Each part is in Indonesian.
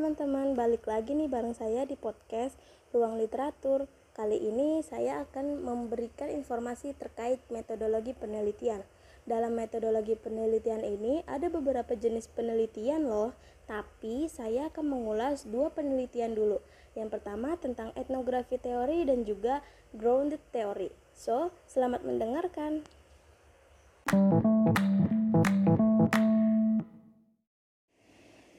teman-teman, balik lagi nih bareng saya di podcast Ruang Literatur. Kali ini saya akan memberikan informasi terkait metodologi penelitian. Dalam metodologi penelitian ini ada beberapa jenis penelitian loh, tapi saya akan mengulas dua penelitian dulu. Yang pertama tentang etnografi teori dan juga grounded teori. So, selamat mendengarkan.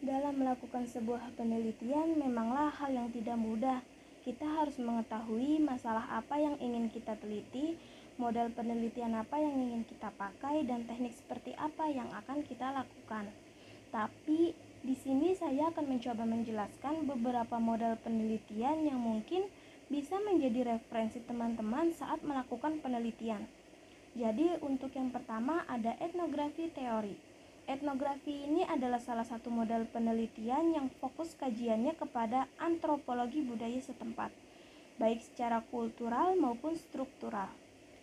Dalam melakukan sebuah penelitian memanglah hal yang tidak mudah. Kita harus mengetahui masalah apa yang ingin kita teliti, model penelitian apa yang ingin kita pakai, dan teknik seperti apa yang akan kita lakukan. Tapi di sini saya akan mencoba menjelaskan beberapa model penelitian yang mungkin bisa menjadi referensi teman-teman saat melakukan penelitian. Jadi untuk yang pertama ada etnografi teori. Etnografi ini adalah salah satu model penelitian yang fokus kajiannya kepada antropologi budaya setempat, baik secara kultural maupun struktural.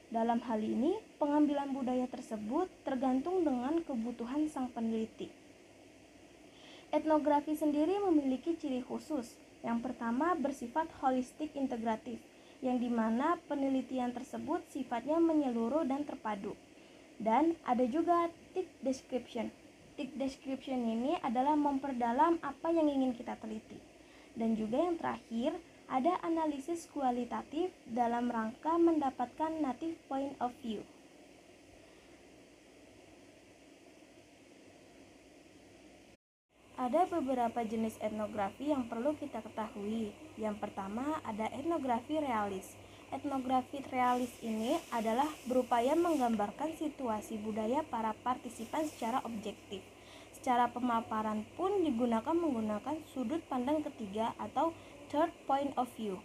Dalam hal ini, pengambilan budaya tersebut tergantung dengan kebutuhan sang peneliti. Etnografi sendiri memiliki ciri khusus. Yang pertama bersifat holistik integratif, yang di mana penelitian tersebut sifatnya menyeluruh dan terpadu. Dan ada juga tick description. Tick description ini adalah memperdalam apa yang ingin kita teliti. Dan juga yang terakhir, ada analisis kualitatif dalam rangka mendapatkan native point of view. Ada beberapa jenis etnografi yang perlu kita ketahui. Yang pertama ada etnografi realis etnografi realis ini adalah berupaya menggambarkan situasi budaya para partisipan secara objektif. Secara pemaparan pun digunakan menggunakan sudut pandang ketiga atau third point of view.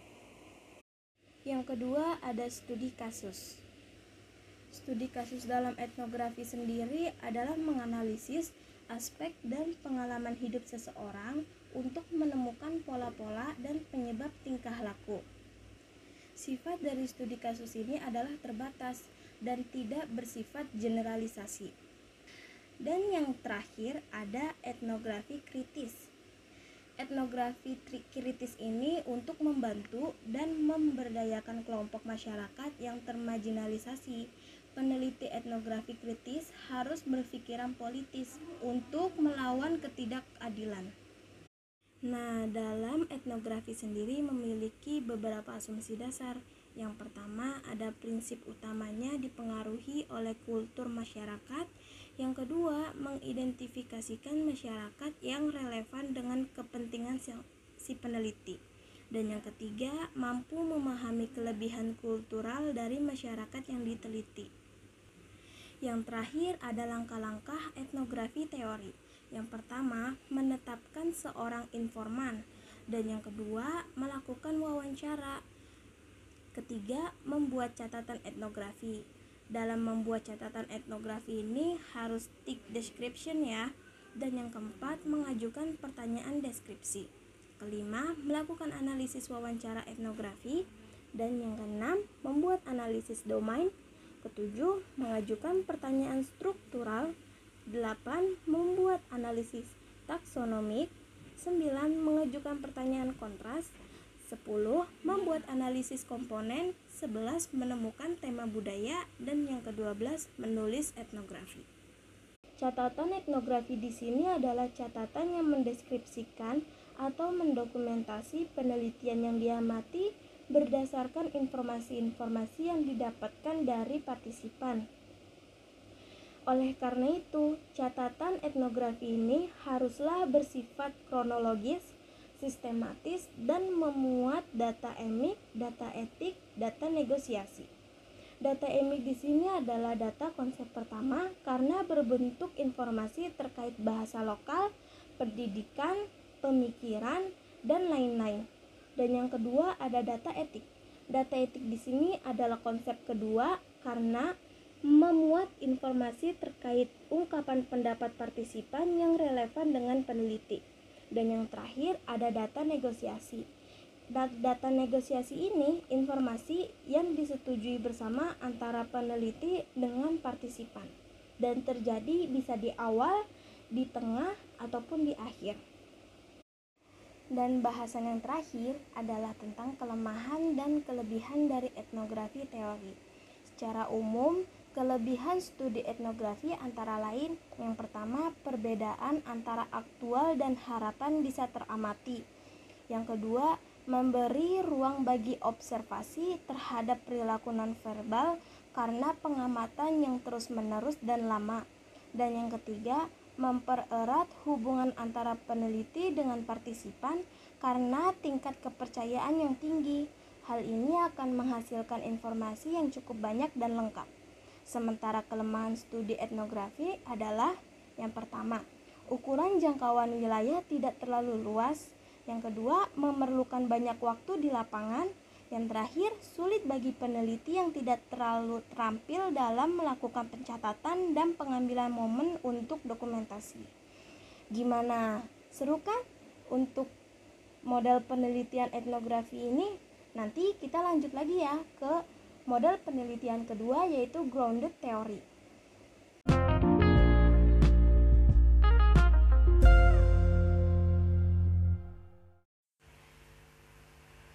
Yang kedua ada studi kasus. Studi kasus dalam etnografi sendiri adalah menganalisis aspek dan pengalaman hidup seseorang untuk menemukan pola-pola dan penyebab tingkah laku. Sifat dari studi kasus ini adalah terbatas dan tidak bersifat generalisasi. Dan yang terakhir ada etnografi kritis. Etnografi kritis ini untuk membantu dan memberdayakan kelompok masyarakat yang termarginalisasi. Peneliti etnografi kritis harus berpikiran politis untuk melawan ketidakadilan. Nah, dalam etnografi sendiri memiliki beberapa asumsi dasar. Yang pertama, ada prinsip utamanya dipengaruhi oleh kultur masyarakat. Yang kedua, mengidentifikasikan masyarakat yang relevan dengan kepentingan si peneliti. Dan yang ketiga, mampu memahami kelebihan kultural dari masyarakat yang diteliti. Yang terakhir ada langkah-langkah etnografi teori yang pertama, menetapkan seorang informan dan yang kedua, melakukan wawancara. Ketiga, membuat catatan etnografi. Dalam membuat catatan etnografi ini harus tick description ya. Dan yang keempat, mengajukan pertanyaan deskripsi. Kelima, melakukan analisis wawancara etnografi. Dan yang keenam, membuat analisis domain. Ketujuh, mengajukan pertanyaan struktural 8. Membuat analisis taksonomik 9. Mengajukan pertanyaan kontras 10. Membuat analisis komponen 11. Menemukan tema budaya Dan yang ke-12 menulis etnografi Catatan etnografi di sini adalah catatan yang mendeskripsikan atau mendokumentasi penelitian yang diamati berdasarkan informasi-informasi yang didapatkan dari partisipan. Oleh karena itu, catatan etnografi ini haruslah bersifat kronologis, sistematis, dan memuat data emik, data etik, data negosiasi. Data emik di sini adalah data konsep pertama karena berbentuk informasi terkait bahasa lokal, pendidikan, pemikiran, dan lain-lain. Dan yang kedua ada data etik. Data etik di sini adalah konsep kedua karena memuat informasi terkait ungkapan pendapat partisipan yang relevan dengan peneliti. Dan yang terakhir ada data negosiasi. Data negosiasi ini informasi yang disetujui bersama antara peneliti dengan partisipan dan terjadi bisa di awal, di tengah, ataupun di akhir. Dan bahasan yang terakhir adalah tentang kelemahan dan kelebihan dari etnografi teori. Secara umum, kelebihan studi etnografi antara lain yang pertama perbedaan antara aktual dan harapan bisa teramati. Yang kedua, memberi ruang bagi observasi terhadap perilaku nonverbal karena pengamatan yang terus-menerus dan lama. Dan yang ketiga, mempererat hubungan antara peneliti dengan partisipan karena tingkat kepercayaan yang tinggi. Hal ini akan menghasilkan informasi yang cukup banyak dan lengkap. Sementara kelemahan studi etnografi adalah yang pertama, ukuran jangkauan wilayah tidak terlalu luas. Yang kedua, memerlukan banyak waktu di lapangan. Yang terakhir, sulit bagi peneliti yang tidak terlalu terampil dalam melakukan pencatatan dan pengambilan momen untuk dokumentasi. Gimana? Seru kan untuk model penelitian etnografi ini? Nanti kita lanjut lagi ya ke model penelitian kedua yaitu grounded theory.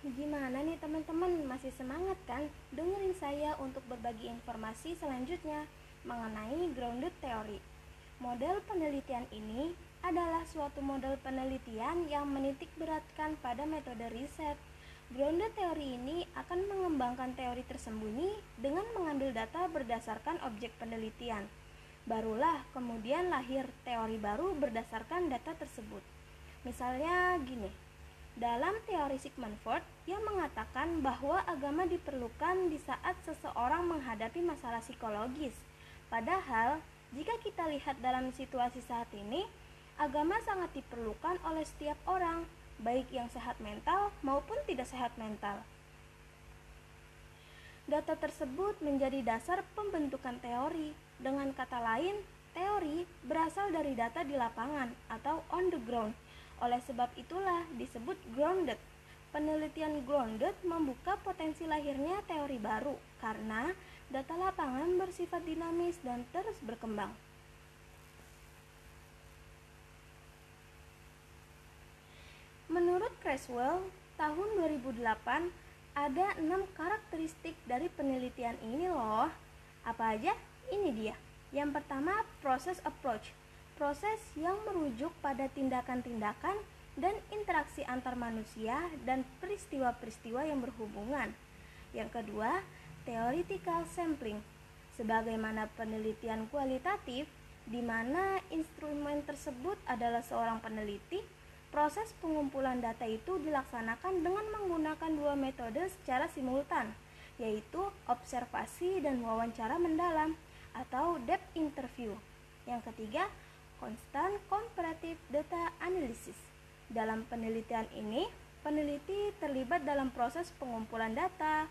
Gimana nih teman-teman, masih semangat kan? Dengerin saya untuk berbagi informasi selanjutnya mengenai grounded theory. Model penelitian ini adalah suatu model penelitian yang menitik beratkan pada metode riset. Grounded theory ini akan mengembangkan teori tersembunyi dengan mengambil data berdasarkan objek penelitian. Barulah kemudian lahir teori baru berdasarkan data tersebut. Misalnya gini, dalam teori Sigmund Freud yang mengatakan bahwa agama diperlukan di saat seseorang menghadapi masalah psikologis. Padahal, jika kita lihat dalam situasi saat ini, agama sangat diperlukan oleh setiap orang, baik yang sehat mental maupun tidak sehat mental. Data tersebut menjadi dasar pembentukan teori. Dengan kata lain, teori berasal dari data di lapangan atau on the ground oleh sebab itulah disebut grounded. Penelitian grounded membuka potensi lahirnya teori baru karena data lapangan bersifat dinamis dan terus berkembang. Creswell, tahun 2008 ada enam karakteristik dari penelitian ini loh. Apa aja? Ini dia. Yang pertama, process approach proses yang merujuk pada tindakan-tindakan dan interaksi antar manusia dan peristiwa-peristiwa yang berhubungan. Yang kedua, theoretical sampling. Sebagaimana penelitian kualitatif di mana instrumen tersebut adalah seorang peneliti, proses pengumpulan data itu dilaksanakan dengan menggunakan dua metode secara simultan, yaitu observasi dan wawancara mendalam atau depth interview. Yang ketiga, Constant Comparative Data Analysis. Dalam penelitian ini, peneliti terlibat dalam proses pengumpulan data,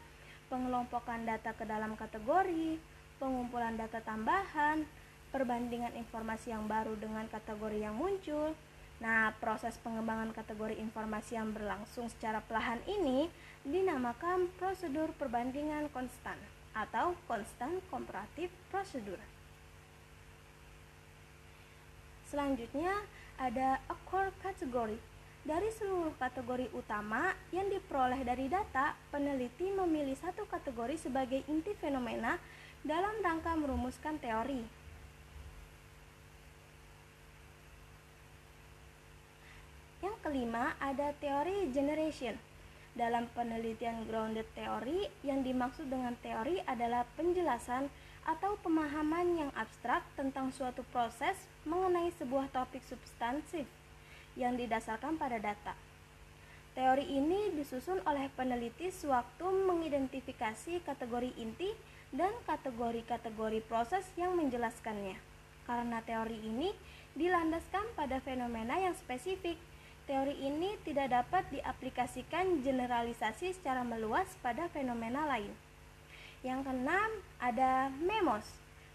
pengelompokan data ke dalam kategori, pengumpulan data tambahan, perbandingan informasi yang baru dengan kategori yang muncul. Nah, proses pengembangan kategori informasi yang berlangsung secara perlahan ini dinamakan prosedur perbandingan konstan atau constant comparative procedure. Selanjutnya ada a core category. Dari seluruh kategori utama yang diperoleh dari data, peneliti memilih satu kategori sebagai inti fenomena dalam rangka merumuskan teori. Yang kelima ada teori generation. Dalam penelitian grounded theory, yang dimaksud dengan teori adalah penjelasan atau pemahaman yang abstrak tentang suatu proses mengenai sebuah topik substansif yang didasarkan pada data. Teori ini disusun oleh peneliti sewaktu mengidentifikasi kategori inti dan kategori-kategori proses yang menjelaskannya. Karena teori ini dilandaskan pada fenomena yang spesifik, teori ini tidak dapat diaplikasikan generalisasi secara meluas pada fenomena lain. Yang keenam, ada memos.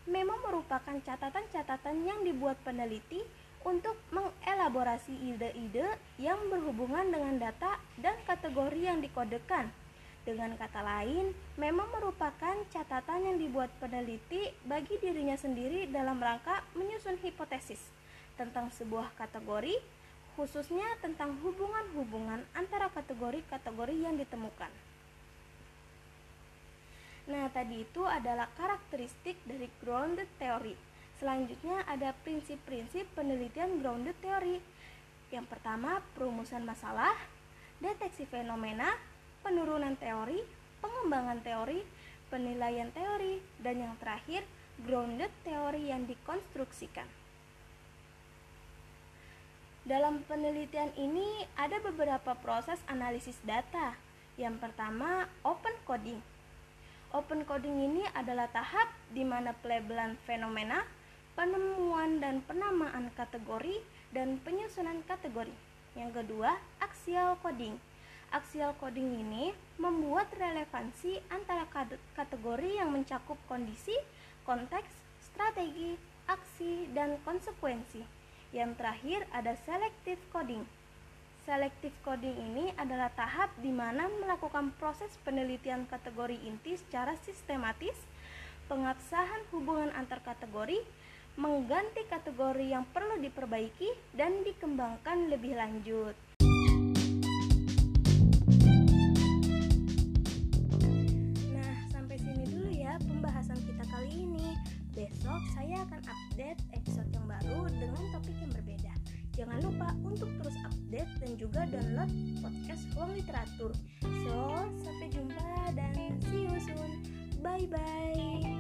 Memo merupakan catatan-catatan yang dibuat peneliti untuk mengelaborasi ide-ide yang berhubungan dengan data dan kategori yang dikodekan. Dengan kata lain, memo merupakan catatan yang dibuat peneliti bagi dirinya sendiri dalam rangka menyusun hipotesis tentang sebuah kategori, khususnya tentang hubungan-hubungan antara kategori-kategori yang ditemukan. Nah, tadi itu adalah karakteristik dari grounded theory. Selanjutnya ada prinsip-prinsip penelitian grounded theory. Yang pertama, perumusan masalah, deteksi fenomena, penurunan teori, pengembangan teori, penilaian teori, dan yang terakhir, grounded teori yang dikonstruksikan. Dalam penelitian ini ada beberapa proses analisis data. Yang pertama, open coding. Open coding ini adalah tahap di mana pelabelan fenomena, penemuan dan penamaan kategori, dan penyusunan kategori. Yang kedua, axial coding. Axial coding ini membuat relevansi antara kategori yang mencakup kondisi, konteks, strategi, aksi, dan konsekuensi. Yang terakhir ada selective coding. Selective coding ini adalah tahap di mana melakukan proses penelitian kategori inti secara sistematis, pengabsahan hubungan antar kategori, mengganti kategori yang perlu diperbaiki, dan dikembangkan lebih lanjut. Besok saya akan update dengan topik yang berbeda. Jangan lupa untuk terus update dan juga download podcast Ruang Literatur. So, sampai jumpa dan see you soon. Bye bye.